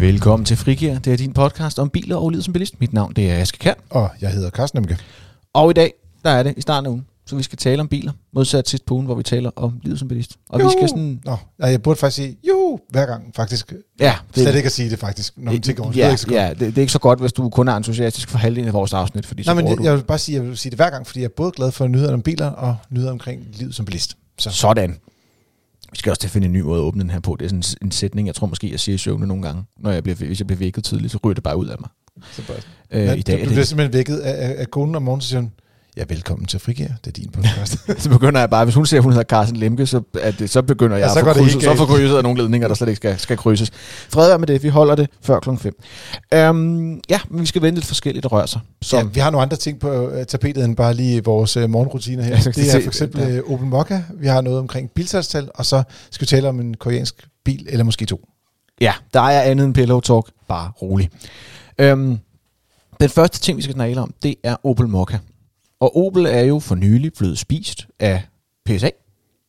Velkommen til Frigir. Det er din podcast om biler og livet som bilist. Mit navn det er Aske Kær. Og jeg hedder Carsten Emke. Og i dag, der er det i starten af ugen. Så vi skal tale om biler, modsat sidst på ugen, hvor vi taler om livet som bilist. Og jo. vi skal sådan... Nå, nej, jeg burde faktisk sige, jo, hver gang faktisk. Ja, det, Slet ikke at sige det faktisk, når man tænker over. Ja, det er ikke så godt. ja det, det, er ikke så godt, hvis du kun er entusiastisk for halvdelen af vores afsnit. Fordi Nej, så men det, du... jeg vil bare sige, jeg vil sige det hver gang, fordi jeg er både glad for nyheder om biler og nyheder omkring livet som bilist. Så. Sådan. Vi skal også til at finde en ny måde at åbne den her på. Det er sådan en sætning, jeg tror måske, jeg siger i søvne nogle gange. Når jeg bliver, hvis jeg bliver vækket tidligt, så ryger det bare ud af mig. Så Øh, I dag du, er du bliver det, simpelthen vækket af, af, af konen om morgenen, så siger hun, ja, velkommen til Frigir, det er din podcast. så begynder jeg bare, hvis hun siger, at hun hedder Carsten Lemke, så, at så begynder jeg Ja, så at få krydset, så får krydset af nogle ledninger, der slet ikke skal, skal krydses. Fred med det, vi holder det før klokken 5. Um, ja, men vi skal vende lidt forskelligt, rører sig. Så. Ja, vi har nogle andre ting på øh, tapetet end bare lige vores øh, morgenrutiner her. Ja, det er for eksempel ja. øh, Opel Mokka, vi har noget omkring bilsalgstal, og så skal vi tale om en koreansk bil, eller måske to. Ja, der er andet end Pillow Talk, bare rolig. Um, den første ting, vi skal tale om, det er Opel Mokka. Og Opel er jo for nylig blevet spist af PSA.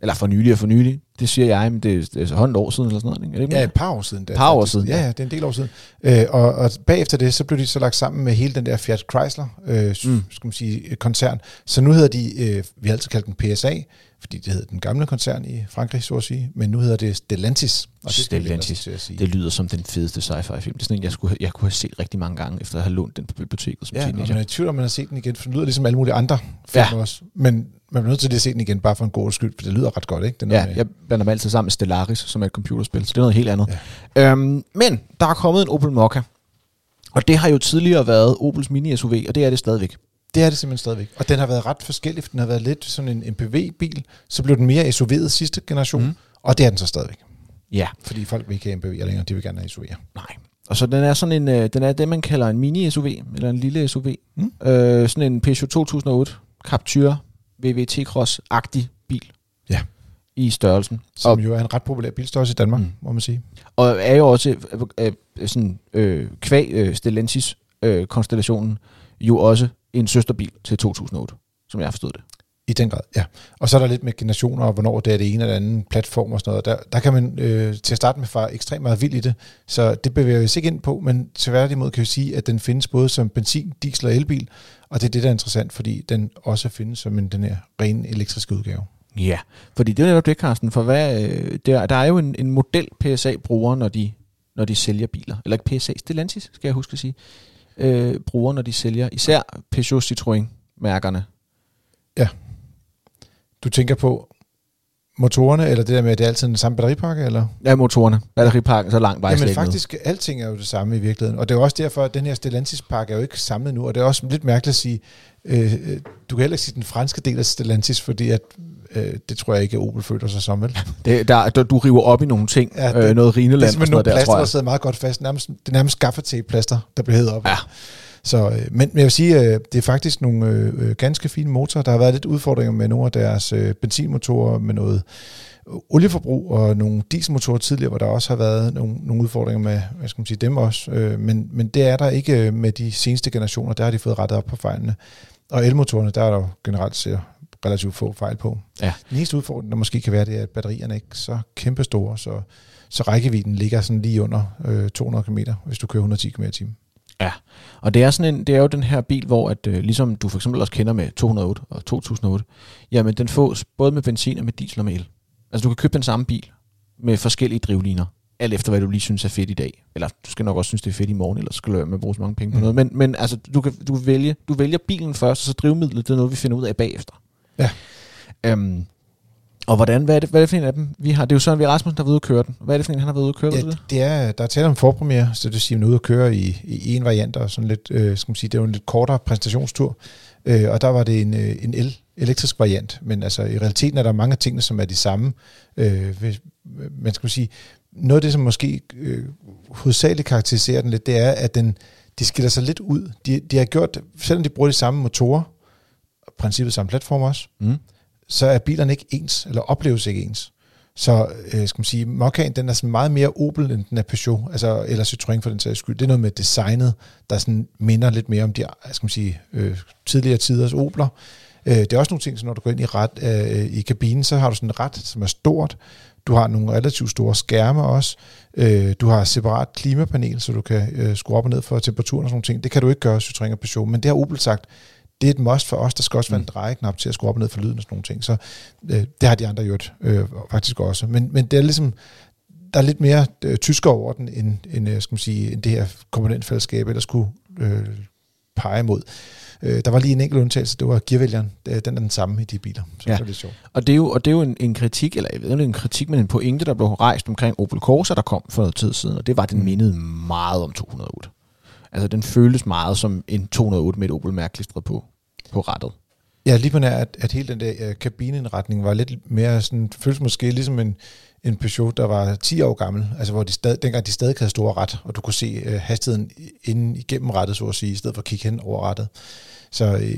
Eller for nylig og for nylig. Det siger jeg, men det er, er så hånden år siden eller sådan noget. Ikke? Er det ikke Ja, et par år siden. Da, Par år siden, Ja, ja. det er en del år siden. Øh, og, og bagefter det, så blev de så lagt sammen med hele den der Fiat Chrysler, øh, mm. skal man sige, koncern. Så nu hedder de, øh, vi har altid kaldt den PSA, fordi det hed den gamle koncern i Frankrig, så at sige. Men nu hedder det Stellantis. Og det Stellantis. Til at sige. Det lyder som den fedeste sci-fi film. Det er sådan en, jeg, skulle, jeg kunne have set rigtig mange gange, efter at have lånt den på biblioteket som Ja, teenager. man er i tvivl om, man har set den igen, for den lyder ligesom alle mulige andre film Ja. også. Men man er nødt til at se den igen, bare for en god skyld, for det lyder ret godt, ikke? Den Ja, med- jeg blander dem altid sammen med Stellaris, som er et computerspil, så det er noget helt andet. Ja. Øhm, men der er kommet en Opel Mokka, og det har jo tidligere været Opels mini-SUV, og det er det stadigvæk. Det er det simpelthen stadigvæk. Og den har været ret forskellig, for den har været lidt sådan en MPV-bil, så blev den mere SUV'et sidste generation, Mm. og det er den så stadigvæk. Ja, Fordi folk vil ikke have MPV'er længere, de vil gerne have SUV'er. nej. Og så den er sådan en, øh, den er det, man kalder en mini-SUV, eller en lille SUV. Mm. Øh, sådan en Peugeot 2008 Captur VVT Cross-agtig bil. Ja. I størrelsen. Som Og- jo er en ret populær bilstørrelse i Danmark, mm. må man sige. Og er jo også øh, øh, sådan, øh, kvæg øh, Stellantis øh, konstellationen jo også en søsterbil til 2008, som jeg forstået det. I den grad, ja. Og så er der lidt med generationer, og hvornår det er det ene eller anden platform og sådan noget. Der, der kan man øh, til at starte med fare ekstremt meget vild i det, så det bevæger vi os ikke ind på, men tværtimod kan vi sige, at den findes både som benzin, diesel og elbil, og det er det, der er interessant, fordi den også findes som en, den her ren elektriske udgave. Ja, fordi det er netop det, Carsten, for hvad, øh, der, der er jo en, en model PSA bruger, når de, når de sælger biler. Eller ikke PSA, Stellantis, skal jeg huske at sige. Øh, bruger, når de sælger især Peugeot Citroën-mærkerne. Du tænker på motorerne, eller det der med, at det er altid den samme batteripakke, eller? Ja, motorerne. Batteripakken så langt vej Jamen faktisk, alting er jo det samme i virkeligheden. Og det er også derfor, at den her Stellantis-pakke er jo ikke samlet nu. Og det er også lidt mærkeligt at sige, øh, øh, du kan heller ikke sige den franske del af Stellantis, fordi at, øh, det tror jeg ikke, at Opel føler sig som, vel? Det, der, der, du river op i nogle ting. Ja, det- øh, noget rineland Det er og sådan nogle der, plaster, tror der jeg. sidder meget godt fast. Nærmest, det er nærmest gaffatape-plaster, der bliver hævet op. Ja. Så, øh, men, men jeg vil sige, øh, det er faktisk nogle øh, øh, ganske fine motorer. Der har været lidt udfordringer med nogle af deres øh, benzinmotorer, med noget olieforbrug og nogle dieselmotorer tidligere, hvor der også har været nogle, nogle udfordringer med, hvad skal man sige, dem også. Øh, men, men det er der ikke med de seneste generationer. Der har de fået rettet op på fejlene. Og elmotorerne, der er der jo generelt ser relativt få fejl på. Ja. Den eneste udfordring, der måske kan være, det er, at batterierne er ikke så kæmpe store, så, så rækkevidden ligger sådan lige under øh, 200 km, hvis du kører 110 km i timen. Og det er, sådan en, det er jo den her bil, hvor at, øh, ligesom du for eksempel også kender med 208 og 2008, jamen den fås både med benzin og med diesel og med el. Altså du kan købe den samme bil med forskellige drivliner, alt efter hvad du lige synes er fedt i dag. Eller du skal nok også synes, det er fedt i morgen, ellers skal du med at bruge så mange penge på Mm. noget. Men, men altså, du, kan, du, vælge, du vælger bilen først, og så drivmidlet, det er noget, vi finder ud af bagefter. Ja. Øhm, og hvordan, hvad er, det, hvad er det for en af dem, vi har? Det er jo Søren V. Rasmussen, der har været ude at køre den. Hvad er det for en, han har været ude at køre? Ja, det? det er, der er tale om forpremiere, så det vil sige, at man er ude og køre i, i en variant, og sådan lidt, øh, skal man sige, det er jo en lidt kortere præstationstur, øh, og der var det en, øh, en el, elektrisk variant, men altså i realiteten er der mange af tingene, som er de samme. Øh, hvis, man skal sige, noget af det, som måske øh, hovedsageligt karakteriserer den lidt, det er, at den, de skiller sig lidt ud. De, de har gjort, selvom de bruger de samme motorer, princippet samme platform også, Mm. så er bilerne ikke ens, eller opleves ikke ens. Så øh, skal man sige, Mokkaen, den er sådan meget mere Opel, end den er Peugeot, altså, eller Citroën for den sags skyld. Det er noget med designet, der sådan minder lidt mere om de skal man sige, øh, tidligere tiders Opler. Øh, det er også nogle ting, så når du går ind i, ret, øh, i kabinen, så har du sådan et ret, som er stort. Du har nogle relativt store skærme også. Øh, du har separat klimapanel, så du kan øh, skrue op og ned for temperaturen og sådan nogle ting. Det kan du ikke gøre, Citroën og Peugeot, men det har Opel sagt, det er et must for os. Der skal også være en mm. drejeknap til at skrue op og ned for lyden og sådan nogle ting. Så øh, det har de andre gjort øh, faktisk også. Men, men det er ligesom, der er lidt mere øh, tysker over den, end, end, øh, skal man sige, end det her komponentfællesskab ellers skulle øh, pege mod. Øh, der var lige en enkelt undtagelse, det var gearvælgeren. Den er den samme i de biler. Så Ja. det er lidt sjovt. Og det er jo, og det er jo en, en kritik, eller jeg ved ikke, en kritik, men en pointe, der blev rejst omkring Opel Corsa, der kom for noget tid siden, og det var, den Mm. mindede meget om 208. Altså, den føltes meget som en 208 med et Opel-mærke klistret på, på rettet. Ja, lige på nær, at, at hele den der øh, kabinindretning var lidt mere sådan, føles måske ligesom en, en Peugeot, der var 10 år gammel, altså hvor de stad, dengang de stadig havde store ret, og du kunne se øh, hastigheden inden igennem rettet, så at sige, i stedet for at kigge hen over rettet. Så øh,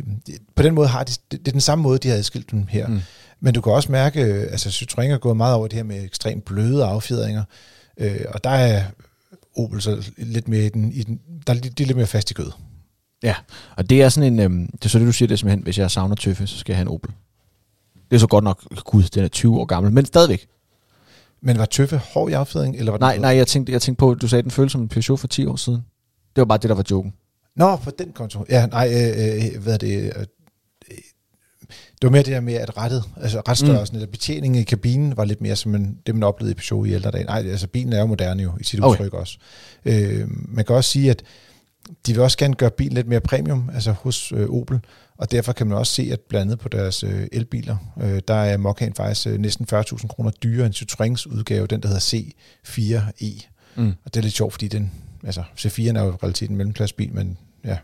på den måde har de, det, det er den samme måde, de har adskilt dem her. Mm. Mm. Men du kan også mærke, øh, altså Citroën er gået meget over det her med ekstremt bløde affjedringer, øh, og der er Opel så lidt mere i den, i den der er de, er lidt mere fast i kød. Ja, og det er sådan en, øhm, det er så det, du siger, det er simpelthen, hvis jeg savner tøffe, så skal jeg have en Opel. Det er så godt nok, gud, den er 20 år gammel, men stadigvæk. Men var Tøffe hård i affjedring, eller var den Nej, nej, jeg tænkte, jeg tænkte på, du sagde, den føltes som en Peugeot for 10 år siden. Det var bare det, der var joken. Nå, på den konto. Ja, nej, øh, øh, hvad er det? Det var mere det der med, at rettet, altså retstørrelsen, mm. eller betjeningen i kabinen, var lidt mere som man, det, man oplevede i Peugeot i ældre dage. Nej, altså bilen er jo moderne jo, i sit Okay. udtryk også. Øh, man kan også sige, at de vil også gerne gøre bilen lidt mere premium, altså hos øh, Opel, og derfor kan man også se, at blandt andet på deres øh, elbiler, øh, der er Macan faktisk øh, næsten 40.000 kroner dyrere end Citroëns udgave, den der hedder C4e. Mm. Og det er lidt sjovt, fordi den, altså C4'en er jo realiteten en mellemklassebil, men ja,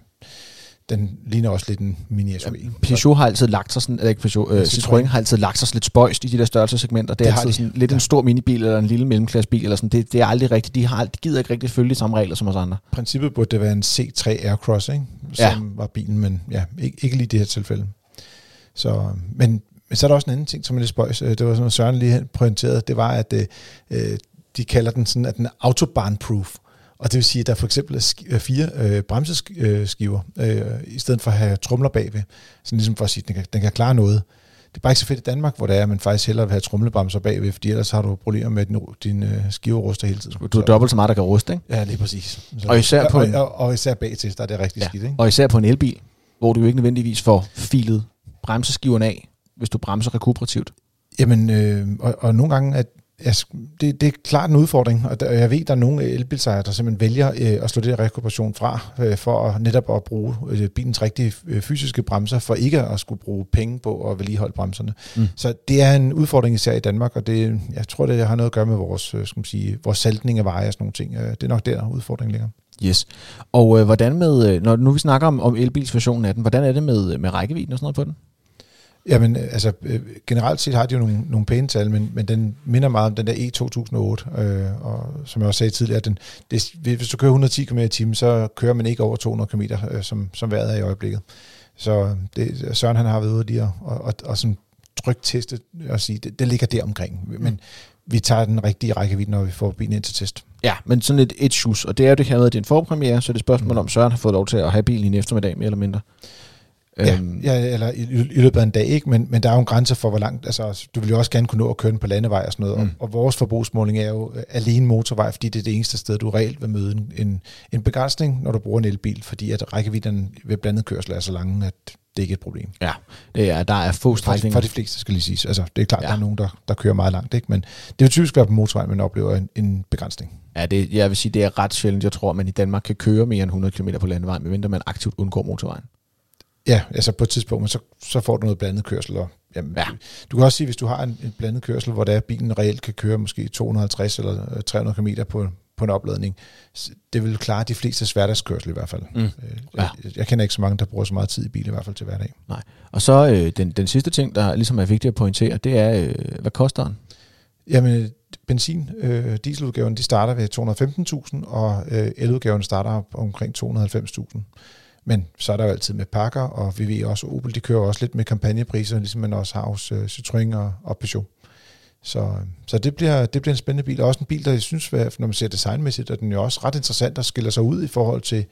den ligner også lidt en mini SUV. Peugeot har altid lagt sig sådan, eller ikke Peugeot, øh, Ja, Citroën Citroën. har altid lagt sig lidt spøjst i de der størrelsesegmenter. Det er Det har altid de. sådan lidt en Ja. stor minibil eller en lille mellemklassebil eller sådan. Det, det er aldrig rigtigt. De, har, de gider ikke rigtig følge de samme regler som os andre. princippet burde det være en C3 Aircross, ikke? som ja. var bilen, men ja, ikke, ikke lige i det her tilfælde. Så, men, men så er der også en anden ting, som er lidt spøjs. Øh, Det var sådan noget, Søren lige pointerede. Det var, at øh, de kalder den sådan, at den er autobahn-proof. Og det vil sige, at der for eksempel er øh, fire øh, bremseskiver, øh, i stedet for at have trumler bagved. Sådan ligesom for at sige, at den kan, den kan klare noget. Det er bare ikke så fedt i Danmark, hvor det er, at man faktisk hellere vil have trumlebremser bagved, fordi ellers har du problemer med, at din, din øh, skive ruster hele tiden. Du er dobbelt så meget, der kan ruste, ikke? Ja, lige præcis. Så, Og især på og, en- og, og især bag til, der er det rigtig ja. skidt, ikke? Og især på en elbil, hvor du jo ikke nødvendigvis får filet bremseskiverne af, hvis du bremser rekuperativt. Jamen, øh, og, og nogle gange, at, altså, det, det er klart en udfordring, og der, jeg ved, der er nogle elbilsejere, der simpelthen vælger øh, at slå det der rekuperation fra, øh, for at, netop at bruge øh, bilens rigtige øh, fysiske bremser, for ikke at skulle bruge penge på at vedligeholde bremserne. Mm. Så det er en udfordring især i Danmark, og det, jeg tror, det har noget at gøre med vores, øh, skal man sige, vores saltning af veje og sådan nogle ting. Øh, det er nok der, udfordringen ligger. Yes. Og øh, hvordan med, når nu vi snakker om, om elbilsversionen af den, hvordan er det med, med rækkevidden og sådan noget på den? Jamen, øh, altså, øh, generelt set har de jo nogle, nogle pæne tal, men, men den minder meget om den der E2008, øh, og som jeg også sagde tidligere, den, det, hvis du kører 110 km i timen, så kører man ikke over 200 km, øh, som, som vejret er i øjeblikket. Så det, Søren han har været ude lige og, og, og, og sådan trygt testet og sige, det, det ligger der omkring. Men vi tager den rigtige rækkevidde, når vi får bilen ind til test. Ja, men sådan et, et shoes, og det er jo det her med, at det er en forpremiere, så det er et spørgsmål Mm. om, Søren har fået lov til at have bilen i en eftermiddag, mere eller mindre. Ja, Øhm, ja, eller i, i løbet af en dag, ikke? Men, men der er jo en grænse for, hvor langt, altså du vil jo også gerne kunne nå at køre den på landevej og sådan noget, Mm. og, og vores forbrugsmåling er jo øh, alene motorvej, fordi det er det eneste sted, du reelt vil møde en, en, begrænsning, når du bruger en elbil, fordi at rækkevidden ved blandet kørsel er så lange, at det ikke er et problem. Ja, det er, der er få For, strækninger. for de fleste skal lige siges. Altså, det er klart, Ja. der er nogen, der, der kører meget langt, ikke? men det vil typisk være på motorvej, man oplever en, en begrænsning. Ja, det, jeg vil sige, det er ret sjældent, jeg tror, at man i Danmark kan køre mere end 100 km på landevejen, medmindre man aktivt undgår motorvejen. Ja, altså på et tidspunkt, men så, så får du noget blandet kørsel. Og, jamen, Ja. Du kan også sige, hvis du har en, en blandet kørsel, hvor der er, bilen reelt kan køre måske 250 eller øh, 300 km på, på en opladning, det vil klare de fleste hverdagskørsel i hvert fald. Mm. Øh, Ja. jeg, jeg kender ikke så mange, der bruger så meget tid i bil i hvert fald til hverdag. Og så øh, den, den sidste ting, der ligesom er vigtigt at pointere, det er, øh, hvad koster den? Jamen, benzin, øh, dieseludgaven, de starter ved 215.000, og øh, eludgaven starter op omkring 290.000. Men så er der jo altid med pakker, og vi ved også, Opel, de kører også lidt med kampagnepriser, ligesom man også har hos øh, Citroën og, og Peugeot. Så, så det, bliver, det bliver en spændende bil, og også en bil, der jeg synes, når man ser designmæssigt, er den jo også ret interessant og skiller sig ud i forhold til,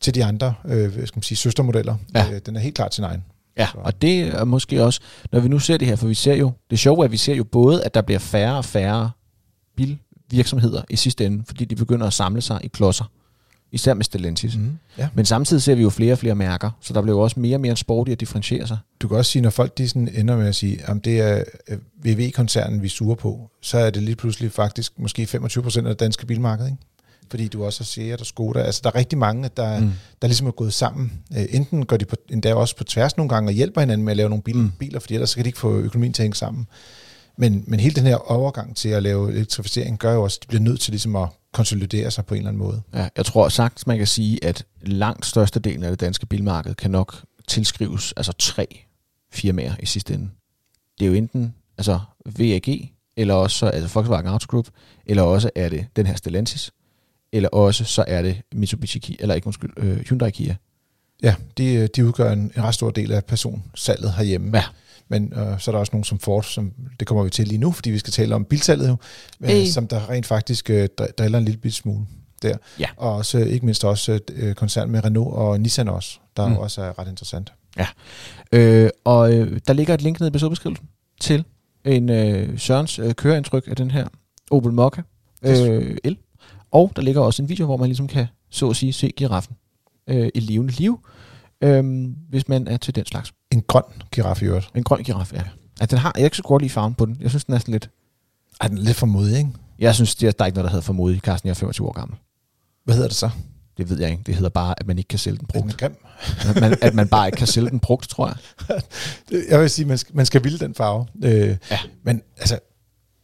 til de andre øh, skal man sige, søstermodeller. Ja. Øh, den er helt klart sin egen. Ja, og det er måske også, når vi nu ser det her, for vi ser jo, det sjove er, at vi ser jo både, at der bliver færre og færre bilvirksomheder i sidste ende, fordi de begynder at samle sig i klodser, især med Stellantis. Mm, ja. Men samtidig ser vi jo flere og flere mærker, så der bliver jo også mere og mere sport i at differentiere sig. Du kan også sige, når folk de sådan ender med at sige, at det er øh, VW-koncernen, vi suger på, så er det lige pludselig faktisk måske 25 procent af det danske bilmarked, ikke? fordi du også har Seat og Skoda. Altså, der er rigtig mange, der, mm. der ligesom er gået sammen. Øh, enten går de på, endda også på tværs nogle gange og hjælper hinanden med at lave nogle bil, mm. biler, fordi ellers så kan de ikke få økonomien til at hænge sammen. Men, men hele den her overgang til at lave elektrificering gør jo også, at de bliver nødt til ligesom at konsolidere sig på en eller anden måde. Ja, jeg tror sagt, man kan sige, at langt størstedelen af det danske bilmarked kan nok tilskrives altså tre firmaer i sidste ende. Det er jo enten altså VAG, eller også altså Volkswagen Auto Group, eller også er det den her Stellantis, eller også så er det Mitsubishi Kia, eller ikke undskyld, uh, Hyundai Kia. Ja, de, de udgør en, en ret stor del af personsalget herhjemme. Ja. Men øh, så er der også nogen som Ford, som det kommer vi til lige nu, fordi vi skal tale om bilsalget jo, hey. som der rent faktisk øh, driller en lille bit smule der. Ja. Og også, ikke mindst også øh, koncern med Renault og Nissan også, der mm. også er ret interessant. Ja, øh, og øh, der ligger et link nede i besøgbeskrivelsen til en øh, Sørens øh, køreindtryk af den her Opel Mokka øh, el. Og der ligger også en video, hvor man ligesom kan, så at sige, se giraffen øh, i levende liv, øh, hvis man er til den slags. En grøn giraf i øvrigt. En grøn giraf, ja. Altså, den har, jeg ikke så godt lide farven på den. Jeg synes, den er sådan lidt... Er den lidt for modig, ikke? Jeg synes, det er, der er ikke noget, der hedder for modig. Carsten, jeg er 25 år gammel. Hvad hedder det så? Det ved jeg ikke. Det hedder bare, at man ikke kan sælge den brugt. Den at, man, at man bare ikke kan sælge den brugt, tror jeg. jeg vil sige, man skal, man skal ville den farve. Øh, ja. Men altså,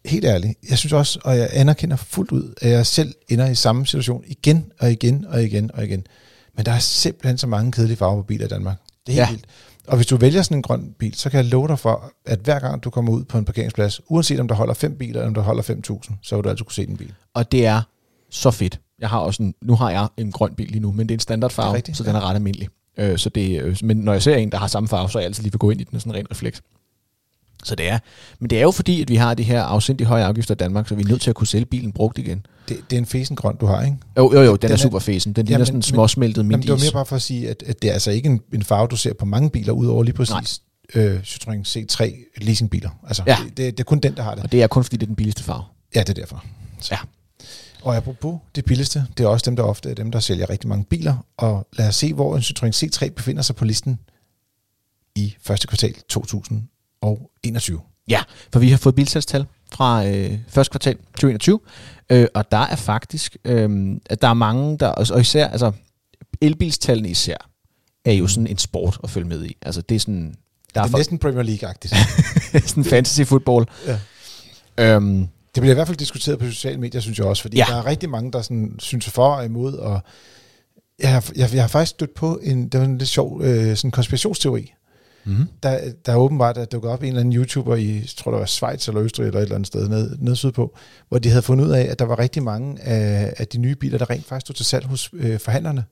helt ærligt, jeg synes også, og jeg anerkender fuldt ud, at jeg selv ender i samme situation igen og igen og igen og igen. Men der er simpelthen så mange kedelige farver på biler i Danmark. Det er helt ja. vildt. Og hvis du vælger sådan en grøn bil, så kan jeg love dig for, at hver gang du kommer ud på en parkeringsplads, uanset om der holder fem biler, eller om der holder 5.000, så vil du altid kunne se den bil. Og det er så fedt. Jeg har også en, nu har jeg en grøn bil lige nu, men det er en standardfarve, rigtigt, så den er ret almindelig. Øh, så det, øh, men når jeg ser en, der har samme farve, så er jeg altid lige vil gå ind i den sådan en ren refleks. Så det er. Men det er jo fordi, at vi har de her afsindig høje afgifter i Danmark, så vi er nødt til at kunne sælge bilen brugt igen. Det, det er en fesen grøn, du har, ikke? Jo, jo, jo, den, den er, er super fesen. Den ligner sådan en småsmeltet mint Det var mere bare for at sige, at, at det er altså ikke en, en farve, du ser på mange biler, udover lige præcis øh, Citroën C3 leasingbiler. Altså, ja. det, det, det, er kun den, der har det. Og det er kun fordi, det er den billigste farve. Ja, det er derfor. Så. Ja. Og apropos det billigste, det er også dem, der ofte er dem, der sælger rigtig mange biler. Og lad os se, hvor en Citroën C3 befinder sig på listen i første kvartal 2021. Ja, for vi har fået bilsalgstal fra øh, første kvartal 2021, øh, og der er faktisk, øh, at der er mange, der, og især, altså elbilstallene især, er jo sådan en sport at følge med i. Altså det er sådan... Der det er, er næsten Premier League-agtigt. sådan fantasy football. Ja. Øhm, det bliver i hvert fald diskuteret på sociale medier, synes jeg også, fordi ja. der er rigtig mange, der sådan, synes for og imod, og jeg har, jeg, jeg har faktisk stødt på en, det var en lidt sjov øh, sådan konspirationsteori, Mm-hmm. Der, der er åbenbart at dukket op en eller anden YouTuber i, tror det var Schweiz eller Østrig eller et eller andet sted ned, ned sydpå, hvor de havde fundet ud af, at der var rigtig mange af, af de nye biler, der rent faktisk stod til salg hos øh, forhandlerne.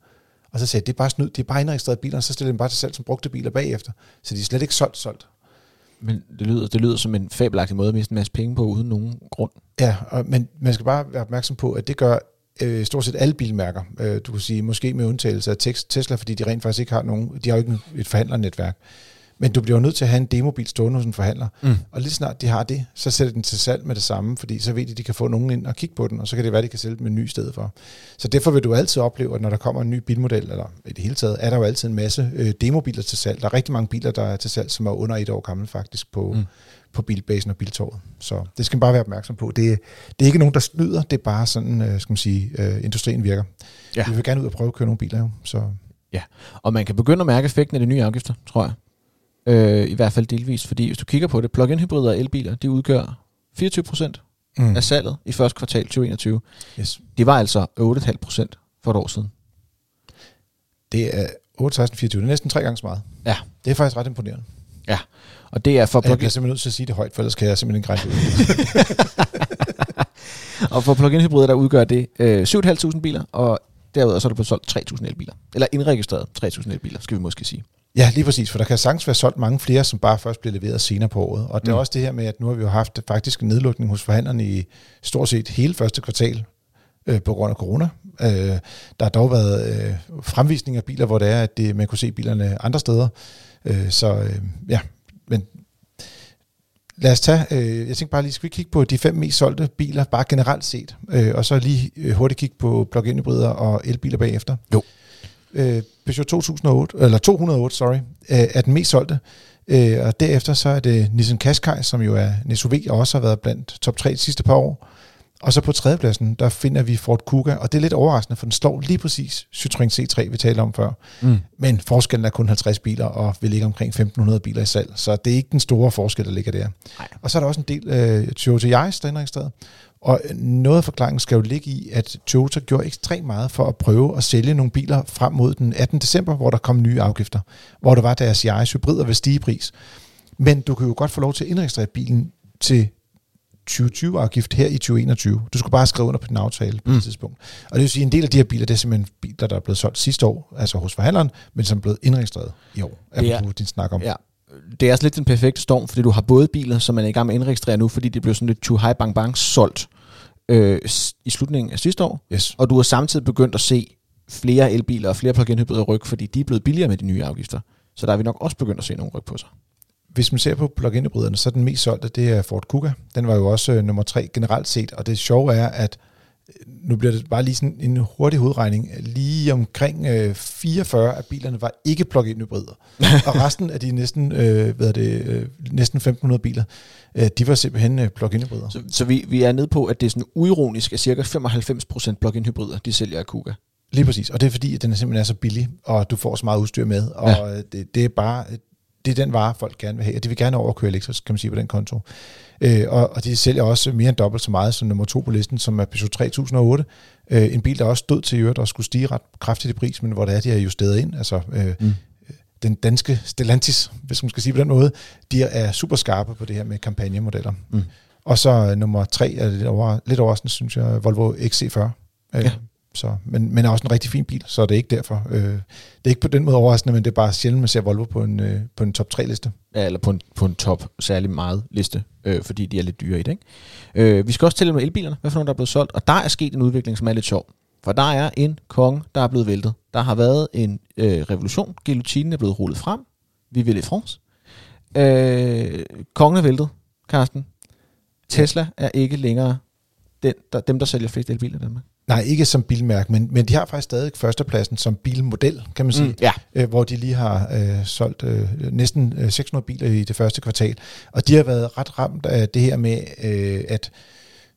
Og så sagde de, det er bare snud, de er bare indregistreret biler, og så stiller de bare til salg som brugte biler bagefter. Så de er slet ikke solgt solgt. Men det lyder, det lyder som en fabelagtig måde at miste en masse penge på, uden nogen grund. Ja, og, men man skal bare være opmærksom på, at det gør øh, stort set alle bilmærker. Øh, du kan sige, måske med undtagelse af Tesla, fordi de rent faktisk ikke har nogen, de har jo ikke et forhandlernetværk. Men du bliver nødt til at have en demobil stående hos en forhandler. Mm. Og lige snart de har det, så sætter den til salg med det samme, fordi så ved de, at de kan få nogen ind og kigge på den, og så kan det være, at de kan sælge den med en ny sted for. Så derfor vil du altid opleve, at når der kommer en ny bilmodel, eller i det hele taget, er der jo altid en masse øh, demobiler til salg. Der er rigtig mange biler, der er til salg, som er under et år gamle faktisk på, mm. på bilbasen og biltorvet. Så det skal man bare være opmærksom på. Det, det er ikke nogen, der snyder, det er bare sådan, øh, skal man sige, øh, industrien virker. Ja. Vi vil gerne ud og prøve at køre nogle biler jo. Så. Ja, og man kan begynde at mærke effekten af de nye afgifter, tror jeg. Øh, I hvert fald delvis, fordi hvis du kigger på det, plug-in hybrider og elbiler, de udgør 24 procent mm. af salget i første kvartal 2021. Yes. Det var altså 8,5 procent for et år siden. Det er 8, 16, 24. Det er næsten tre gange så meget. Ja. Det er faktisk ret imponerende. Ja. Og det er for plug-in... Jeg bliver simpelthen nødt til at sige det højt, for ellers kan jeg simpelthen ikke regne ud. og for plug-in hybrider, der udgør det øh, 7.500 biler, og derudover så er der blevet solgt 3.000 elbiler. Eller indregistreret 3.000 elbiler, skal vi måske sige. Ja, lige præcis, for der kan sagtens være solgt mange flere, som bare først bliver leveret senere på året. Og det er mm. også det her med, at nu har vi jo haft faktisk en nedlukning hos forhandlerne i stort set hele første kvartal øh, på grund af corona. Øh, der har dog været øh, fremvisning af biler, hvor det er, at det, man kunne se bilerne andre steder. Øh, så øh, ja, men lad os tage, øh, jeg tænker bare lige, skal vi kigge på de fem mest solgte biler, bare generelt set, øh, og så lige øh, hurtigt kigge på plug-in hybrider og elbiler bagefter. Jo. Øh, Peugeot 2008, eller 208, sorry, øh, er den mest solgte. Øh, og derefter så er det Nissan Qashqai, som jo er en SUV, og også har været blandt top 3 de sidste par år. Og så på tredjepladsen, der finder vi Ford Kuga, og det er lidt overraskende, for den slår lige præcis Citroën C3, vi talte om før. Mm. Men forskellen er kun 50 biler, og vi ligger omkring 1500 biler i salg, så det er ikke den store forskel, der ligger der. Nej. Og så er der også en del øh, Toyota Yaris, der er indregistreret. Og noget af forklaringen skal jo ligge i, at Toyota gjorde ekstremt meget for at prøve at sælge nogle biler frem mod den 18. december, hvor der kom nye afgifter, hvor der var deres Yaris hybrider ved stige pris. Men du kan jo godt få lov til at indregistrere bilen til 2020-afgift her i 2021. Du skulle bare skrive under på den aftale på mm. det tidspunkt. Og det vil sige, at en del af de her biler, det er simpelthen biler, der er blevet solgt sidste år, altså hos forhandleren, men som er blevet indregistreret i år. Det er- din snak om. Ja. Det er altså lidt den perfekte storm, fordi du har både biler, som man er i gang med at indregistrere nu, fordi det blev sådan lidt too high bang bang solgt øh, i slutningen af sidste år, Yes. og du har samtidig begyndt at se flere elbiler og flere plug-in hybrider rykke, fordi de er blevet billigere med de nye afgifter. Så der er vi nok også begyndt at se nogle ryk på sig. Hvis man ser på plug-in hybriderne, så er den mest solgte, det er Ford Kuga. Den var jo også øh, nummer tre generelt set, og det sjove er, at nu bliver det bare lige sådan en hurtig hovedregning. Lige omkring øh, 44 af bilerne var ikke plug-in hybrider. og resten af de næsten, øh, hvad er det, øh, næsten 1500 biler, øh, de var simpelthen øh, plug-in hybrider. Så, så vi, vi er nede på, at det er sådan uironisk, at cirka 95% plug-in hybrider, de sælger af Kuga. Lige præcis, og det er fordi, at den simpelthen er så billig, og du får så meget udstyr med, og Ja. ja. det, det er bare, det er den vare, folk gerne vil have, og de vil gerne overkøre elektrisk, kan man sige på den konto. Øh, og, og de sælger også mere end dobbelt så meget som nummer to på listen, som er Peugeot 3008. Øh, en bil, der også stod til øvrigt og skulle stige ret kraftigt i pris, men hvor det er, de har justeret ind. Altså, øh, Mm. den danske Stellantis, hvis man skal sige på den måde, de er super skarpe på det her med kampagnemodeller. Mm. Og så øh, nummer tre er lidt, over, lidt overraskende, synes jeg, Volvo XC40. Øh, Ja. Så, men, men er også en rigtig fin bil, så det er ikke derfor. Øh, det er ikke på den måde overraskende, men det er bare sjældent, man ser Volvo på en, øh, på en top 3-liste. Ja, eller på en, på en top særlig meget liste, øh, fordi de er lidt dyre i det. Ikke? Øh, vi skal også tælle med elbilerne, hvad for nogle der er blevet solgt, og der er sket en udvikling, som er lidt sjov. For der er en konge, der er blevet væltet. Der har været en øh, revolution. Guillotinen er blevet rullet frem. Vi vil i France. Øh, kongen er væltet, Karsten. Tesla er ikke længere den, der, dem, der sælger flest elbiler i Danmark. Nej, ikke som bilmærke, men, men de har faktisk stadig førstepladsen som bilmodel, kan man sige. ja. øh, hvor de lige har øh, solgt øh, næsten øh, 600 biler i det første kvartal. Og de har været ret ramt af det her med, øh, at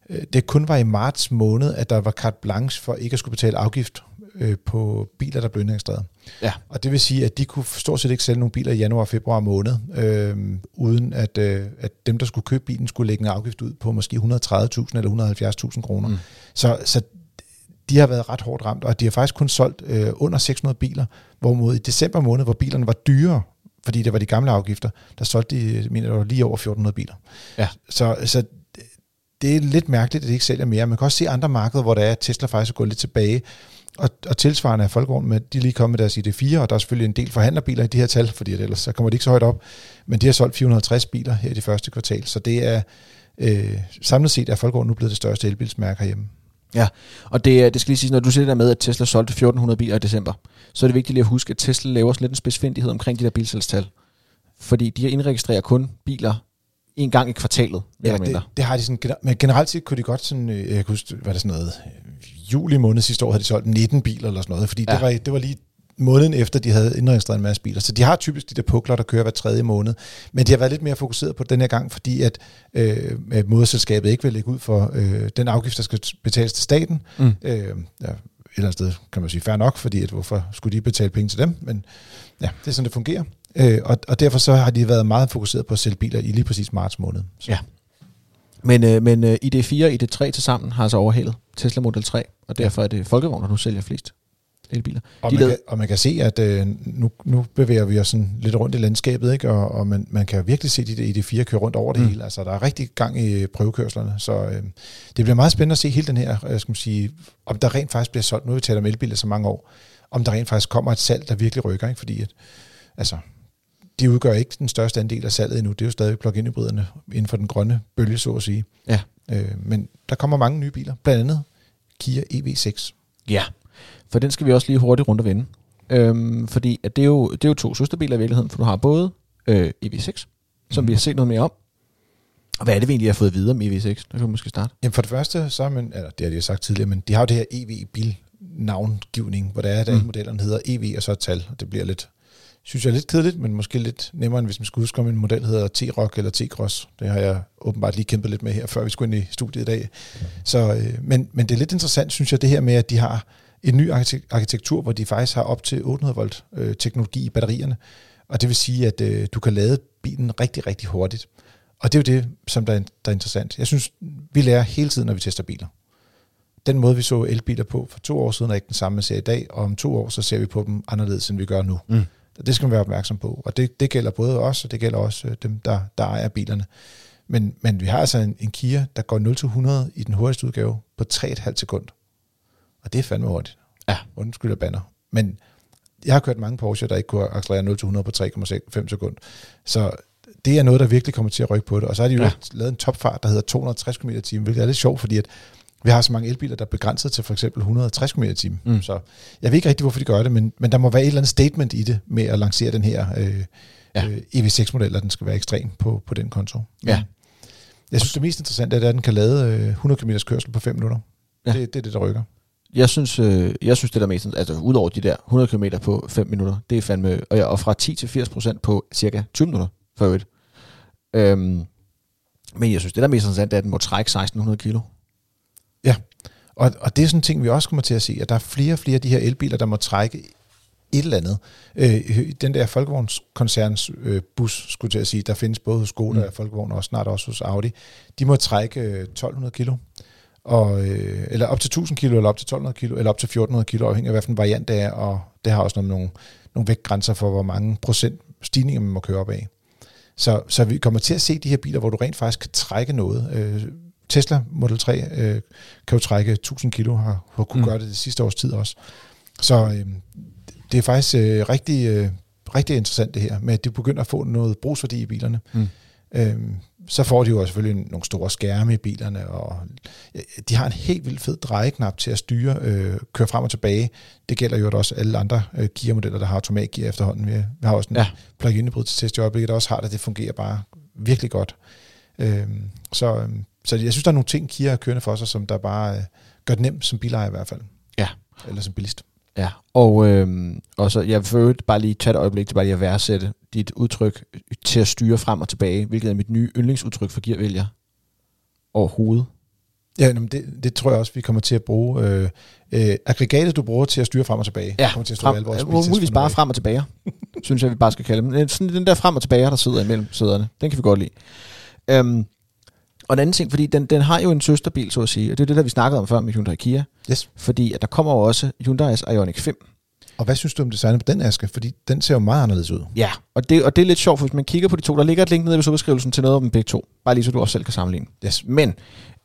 øh, det kun var i marts måned, at der var carte blanche for ikke at skulle betale afgift øh, på biler, der blev indregistreret. Ja. Og det vil sige, at de kunne stort set ikke sælge nogle biler i januar og februar måned, øh, uden at, øh, at dem, der skulle købe bilen, skulle lægge en afgift ud på måske 130.000 eller 170.000 kroner. Mm. Mm. Så, så de har været ret hårdt ramt, og de har faktisk kun solgt øh, under 600 biler, hvorimod i december måned, hvor bilerne var dyrere, fordi det var de gamle afgifter, der solgte de, jeg mener, var lige over 1400 biler. Ja. Så, så det er lidt mærkeligt, at de ikke sælger mere. Man kan også se andre markeder, hvor der er, at Tesla faktisk er gået lidt tilbage, og, og tilsvarende er Folkevogn med, de er lige kommet med deres ID4, og der er selvfølgelig en del forhandlerbiler i de her tal, fordi ellers så kommer de ikke så højt op, men de har solgt 450 biler her i det første kvartal, så det er øh, samlet set er Folkevogn nu blevet det største elbilsmærke herhjemme. Og det, er- det skal lige sige, når du siger det der med, at Tesla solgte 1400 biler i december, så er det vigtigt lige at huske, at Tesla laver sådan lidt en spidsfindighed omkring de der bilsalgstal. Fordi de indregistrerer kun biler en gang i kvartalet, Ja, eller det, mindre. det har de sådan, men generelt set kunne de godt sådan, øh, jeg kan huske, var det sådan noget, øh, juli måned sidste år havde de solgt 19 biler eller sådan noget, fordi ja. Ja. det, var, det var lige måneden efter, de havde indregistreret en masse biler. Så de har typisk de der pukler, der kører hver tredje måned. Men de har været lidt mere fokuseret på den her gang, fordi at øh, moderselskabet ikke vil lægge ud for øh, den afgift, der skal betales til staten. Mm. Øh, ja, et eller andet sted kan man sige fair nok, fordi at, hvorfor skulle de betale penge til dem? Men ja, det er sådan, det fungerer. Øh, og, og derfor så har de været meget fokuseret på at sælge biler i lige præcis marts måned. Så. Ja. Men, øh, men øh, ID4 og ID3 til sammen har altså overhalet Tesla Model 3, og derfor er det Folkevogn, der nu sælger flest elbiler. Og De man, led- kan, og man kan se, at øh, nu, nu bevæger vi os sådan lidt rundt i landskabet, ikke? og, og man, man kan virkelig se de der ID4 køre rundt over det Mm. hele. Altså, der er rigtig gang i prøvekørslerne, så øh, det bliver meget spændende at se hele den her, øh, skal man sige, om der rent faktisk bliver solgt, nu vi talt om elbiler så mange år, om der rent faktisk kommer et salg, der virkelig rykker, ikke? fordi at, altså, de udgør ikke den største andel af salget endnu, det er jo stadig plug-in hybriderne inden for den grønne bølge, så at sige. Ja. Øh, men der kommer mange nye biler, blandt andet Kia EV6. Ja, for den skal vi også lige hurtigt rundt og vende. Øhm, fordi at det, er jo, det er jo to søsterbiler i virkeligheden, for du har både øh, EV6, som mm. vi har set noget mere om, og hvad er det vi egentlig har fået videre med EV6? Der kan vi måske starte. Jamen for det første, så er man, eller det har de sagt tidligere, men de har jo det her EV-bil navngivning, hvor der er, der mm. modellerne hedder EV og så et tal, og det bliver lidt, synes jeg, lidt kedeligt, men måske lidt nemmere, end hvis man skulle huske, om en model hedder T-Rock eller T-Cross. Det har jeg åbenbart lige kæmpet lidt med her, før vi skulle ind i studiet i dag. Mm. Så, øh, men, men det er lidt interessant, synes jeg, det her med, at de har en ny arkitektur, hvor de faktisk har op til 800 volt øh, teknologi i batterierne. Og det vil sige, at øh, du kan lade bilen rigtig, rigtig hurtigt. Og det er jo det, som der er, der er interessant. Jeg synes, vi lærer hele tiden, når vi tester biler. Den måde, vi så elbiler på for to år siden, er ikke den samme, vi ser i dag, og om to år, så ser vi på dem anderledes, end vi gør nu. Mm. Det skal man være opmærksom på, og det, det gælder både os, og det gælder også øh, dem, der, der ejer bilerne. Men, men vi har altså en, en Kia, der går 0-100 i den hurtigste udgave på 3,5 sekund. Og det er fandme hurtigt. Ja. Undskyld, jeg banner. Men jeg har kørt mange Porsche, der ikke kunne accelerere 0-100 på 3,5 sekund. Så det er noget, der virkelig kommer til at rykke på det. Og så har de jo ja. lavet en topfart, der hedder 260 km t hvilket er lidt sjovt, fordi at vi har så mange elbiler, der er begrænset til for eksempel 160 km t mm. Så jeg ved ikke rigtig, hvorfor de gør det, men, men der må være et eller andet statement i det med at lancere den her øh, ja. øh, EV6-model, at den skal være ekstrem på, på den konto. Ja. Jeg synes, det mest interessante er, at den kan lade øh, 100 km kørsel på 5 minutter. Ja. Det, det er det, der rykker jeg synes, øh, jeg synes det der mest, altså udover de der 100 km på 5 minutter, det er fandme, og, ja, og fra 10 til 80 procent på cirka 20 minutter for øvrigt. Øhm, men jeg synes, det der mest interessant er, at den må trække 1600 kilo. Ja, og, og det er sådan en ting, vi også kommer til at se, at der er flere og flere af de her elbiler, der må trække et eller andet. Øh, den der Folkevognskoncerns øh, bus, skulle jeg sige, der findes både hos Skoda mm. og Folkevogn, og snart også hos Audi, de må trække øh, 1200 kilo og, øh, eller op til 1000 kilo, eller op til 1200 kilo, eller op til 1400 kilo, afhængig af hvilken variant det er, og det har også nogle, nogle, nogle vægtgrænser for, hvor mange procent stigninger man må køre op af. Så, så vi kommer til at se de her biler, hvor du rent faktisk kan trække noget. Øh, Tesla Model 3 øh, kan jo trække 1000 kilo, har, har kunne mm. gøre det det sidste års tid også. Så øh, det er faktisk øh, rigtig, øh, rigtig interessant det her, med at de begynder at få noget brugsværdi i bilerne. Mm. Øhm, så får de jo selvfølgelig nogle store skærme i bilerne, og de har en helt vildt fed drejeknap til at styre, øh, køre frem og tilbage. Det gælder jo også alle andre øh, gearmodeller, der har automatgear efterhånden. Vi, vi har også en ja. plug-in hybrid til test i øjeblikket, der også har det. Det fungerer bare virkelig godt. Øhm, så, øhm, så jeg synes, der er nogle ting, Kia har kørende for sig, som der bare øh, gør det nemt som bilejer i hvert fald. Ja. Eller som bilist. Ja, og, øh, og så jeg vil bare lige tage et øjeblik til bare lige at værdsætte dit udtryk til at styre frem og tilbage, hvilket er mit nye yndlingsudtryk for gearvælger overhovedet. Ja, det, det tror jeg også, vi kommer til at bruge. Øh, øh, aggregatet, du bruger til at styre frem og tilbage, ja, kommer til at stå frem, vores muligvis bare frem og tilbage, synes jeg, vi bare skal kalde dem. Sådan den der frem og tilbage, der sidder imellem sæderne, den kan vi godt lide. Øhm, og en anden ting, fordi den, den har jo en søsterbil, så at sige, og det er det, der vi snakkede om før med Hyundai Kia. Yes. Fordi at der kommer jo også Hyundai's Ioniq 5. Og hvad synes du om designet på den, Aske? Fordi den ser jo meget anderledes ud. Ja, og det, og det er lidt sjovt, for hvis man kigger på de to, der ligger et link nede i beskrivelsen til noget om dem begge to. Bare lige så du også selv kan sammenligne. Yes. Men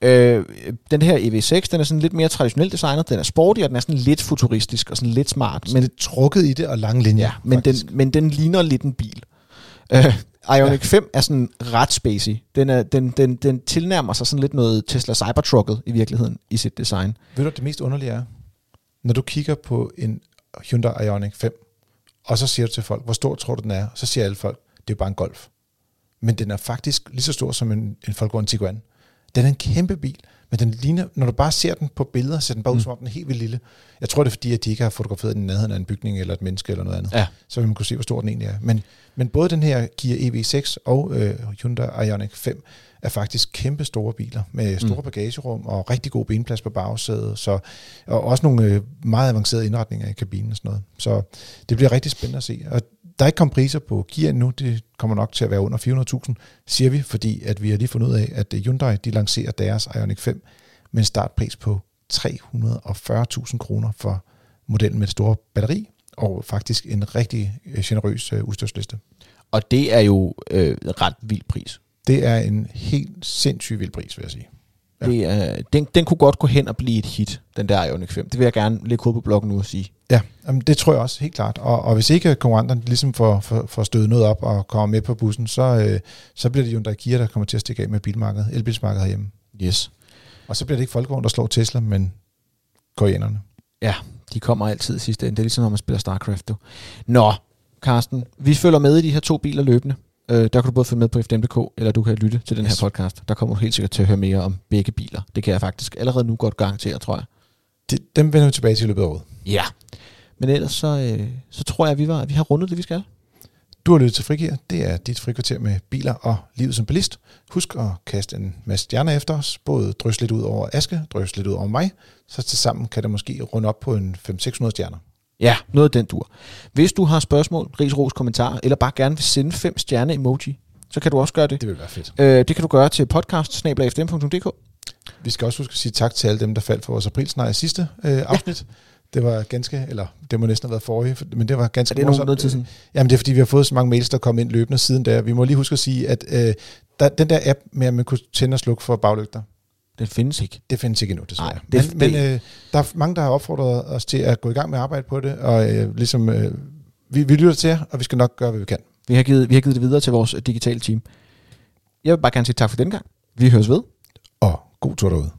øh, den her EV6, den er sådan lidt mere traditionelt designet. Den er sporty, og den er sådan lidt futuristisk og sådan lidt smart. Men lidt trukket i det og lange linjer. Ja, men den, men den ligner lidt en bil. Øh, Ioniq ja. 5 er sådan ret spacey. Den, er, den, den, den tilnærmer sig sådan lidt noget Tesla Cybertrucket i virkeligheden i sit design. Ved du, det mest underlige er? Når du kigger på en Hyundai Ioniq 5, og så siger du til folk, hvor stor tror du den er? Så siger alle folk, det er bare en Golf. Men den er faktisk lige så stor som en, en Volkswagen Tiguan. Den er en kæmpe bil, men den ligner, når du bare ser den på billeder, ser den bare ud, mm. som om den er helt vildt lille. Jeg tror, det er fordi, at de ikke har fotograferet den i nærheden af en bygning eller et menneske eller noget andet. Ja. Så vil man kunne se, hvor stor den egentlig er. Men, men både den her Kia EV6 og øh, Hyundai Ioniq 5 er faktisk kæmpe store biler med store mm. bagagerum og rigtig god benplads på bagsædet, så, og også nogle øh, meget avancerede indretninger i kabinen og sådan noget. Så det bliver rigtig spændende at se. Og der er ikke kommet priser på Kia nu, det kommer nok til at være under 400.000, siger vi, fordi at vi har lige fundet ud af, at Hyundai de lancerer deres Ioniq 5 med en startpris på 340.000 kroner for modellen med det store batteri, og faktisk en rigtig øh, generøs øh, udstyrsliste. Og det er jo øh, ret vild pris. Det er en helt sindssygt vild pris, vil jeg sige. Ja. Det er, den, den kunne godt gå hen og blive et hit, den der Ioniq 5. Det vil jeg gerne lægge hovedet på blokken nu og sige. Ja, jamen det tror jeg også helt klart. Og, og hvis ikke konkurrenterne ligesom får, får, får stødet noget op og kommer med på bussen, så, øh, så bliver det Hyundai Kia, der kommer til at stikke af med bilmarkedet, elbilsmarkedet herhjemme. Yes. Og så bliver det ikke Folkevogn, der slår Tesla, men koreanerne. Ja, de kommer altid i sidste ende. Det er ligesom, når man spiller StarCraft. Du. Nå, Carsten, vi følger med i de her to biler løbende. Øh, der kan du både følge med på FDM.dk, eller du kan lytte til den Yes. her podcast. Der kommer du helt sikkert til at høre mere om begge biler. Det kan jeg faktisk allerede nu godt garantere, tror jeg. Det, dem vender vi tilbage til i løbet af året. Ja. Men ellers så, øh, så tror jeg, at vi, var, at vi har rundet det, vi skal. Du har lyttet til Frigir. Det er dit frikvarter med biler og livet som bilist. Husk at kaste en masse stjerner efter os. Både drys lidt ud over Aske, drys lidt ud over mig. Så til sammen kan det måske runde op på en 500-600 stjerner. Ja, noget af den dur. Hvis du har spørgsmål, ris, ros, kommentarer, eller bare gerne vil sende fem stjerne emoji, så kan du også gøre det. Det vil være fedt. Øh, det kan du gøre til podcast Vi skal også huske at sige tak til alle dem, der faldt for vores aprilsnar i sidste øh, afsnit. Ja. Det var ganske, eller det må næsten have været forrige, for- men det var ganske Er det nogen morsomt. noget tid siden? Jamen det er fordi, vi har fået så mange mails, der kom ind løbende siden der. Vi må lige huske at sige, at øh, der, den der app med, at man kunne tænde og slukke for baglygter, Den findes ikke. det findes ikke endnu, desværre. Nej, det- men men det- øh, der er mange, der har opfordret os til at gå i gang med at arbejde på det, og øh, ligesom, øh, vi, vi lytter til jer, og vi skal nok gøre, hvad vi kan. Vi har, givet, vi har givet det videre til vores digitale team. Jeg vil bare gerne sige tak for den gang. Vi høres ved. Og god tur derude.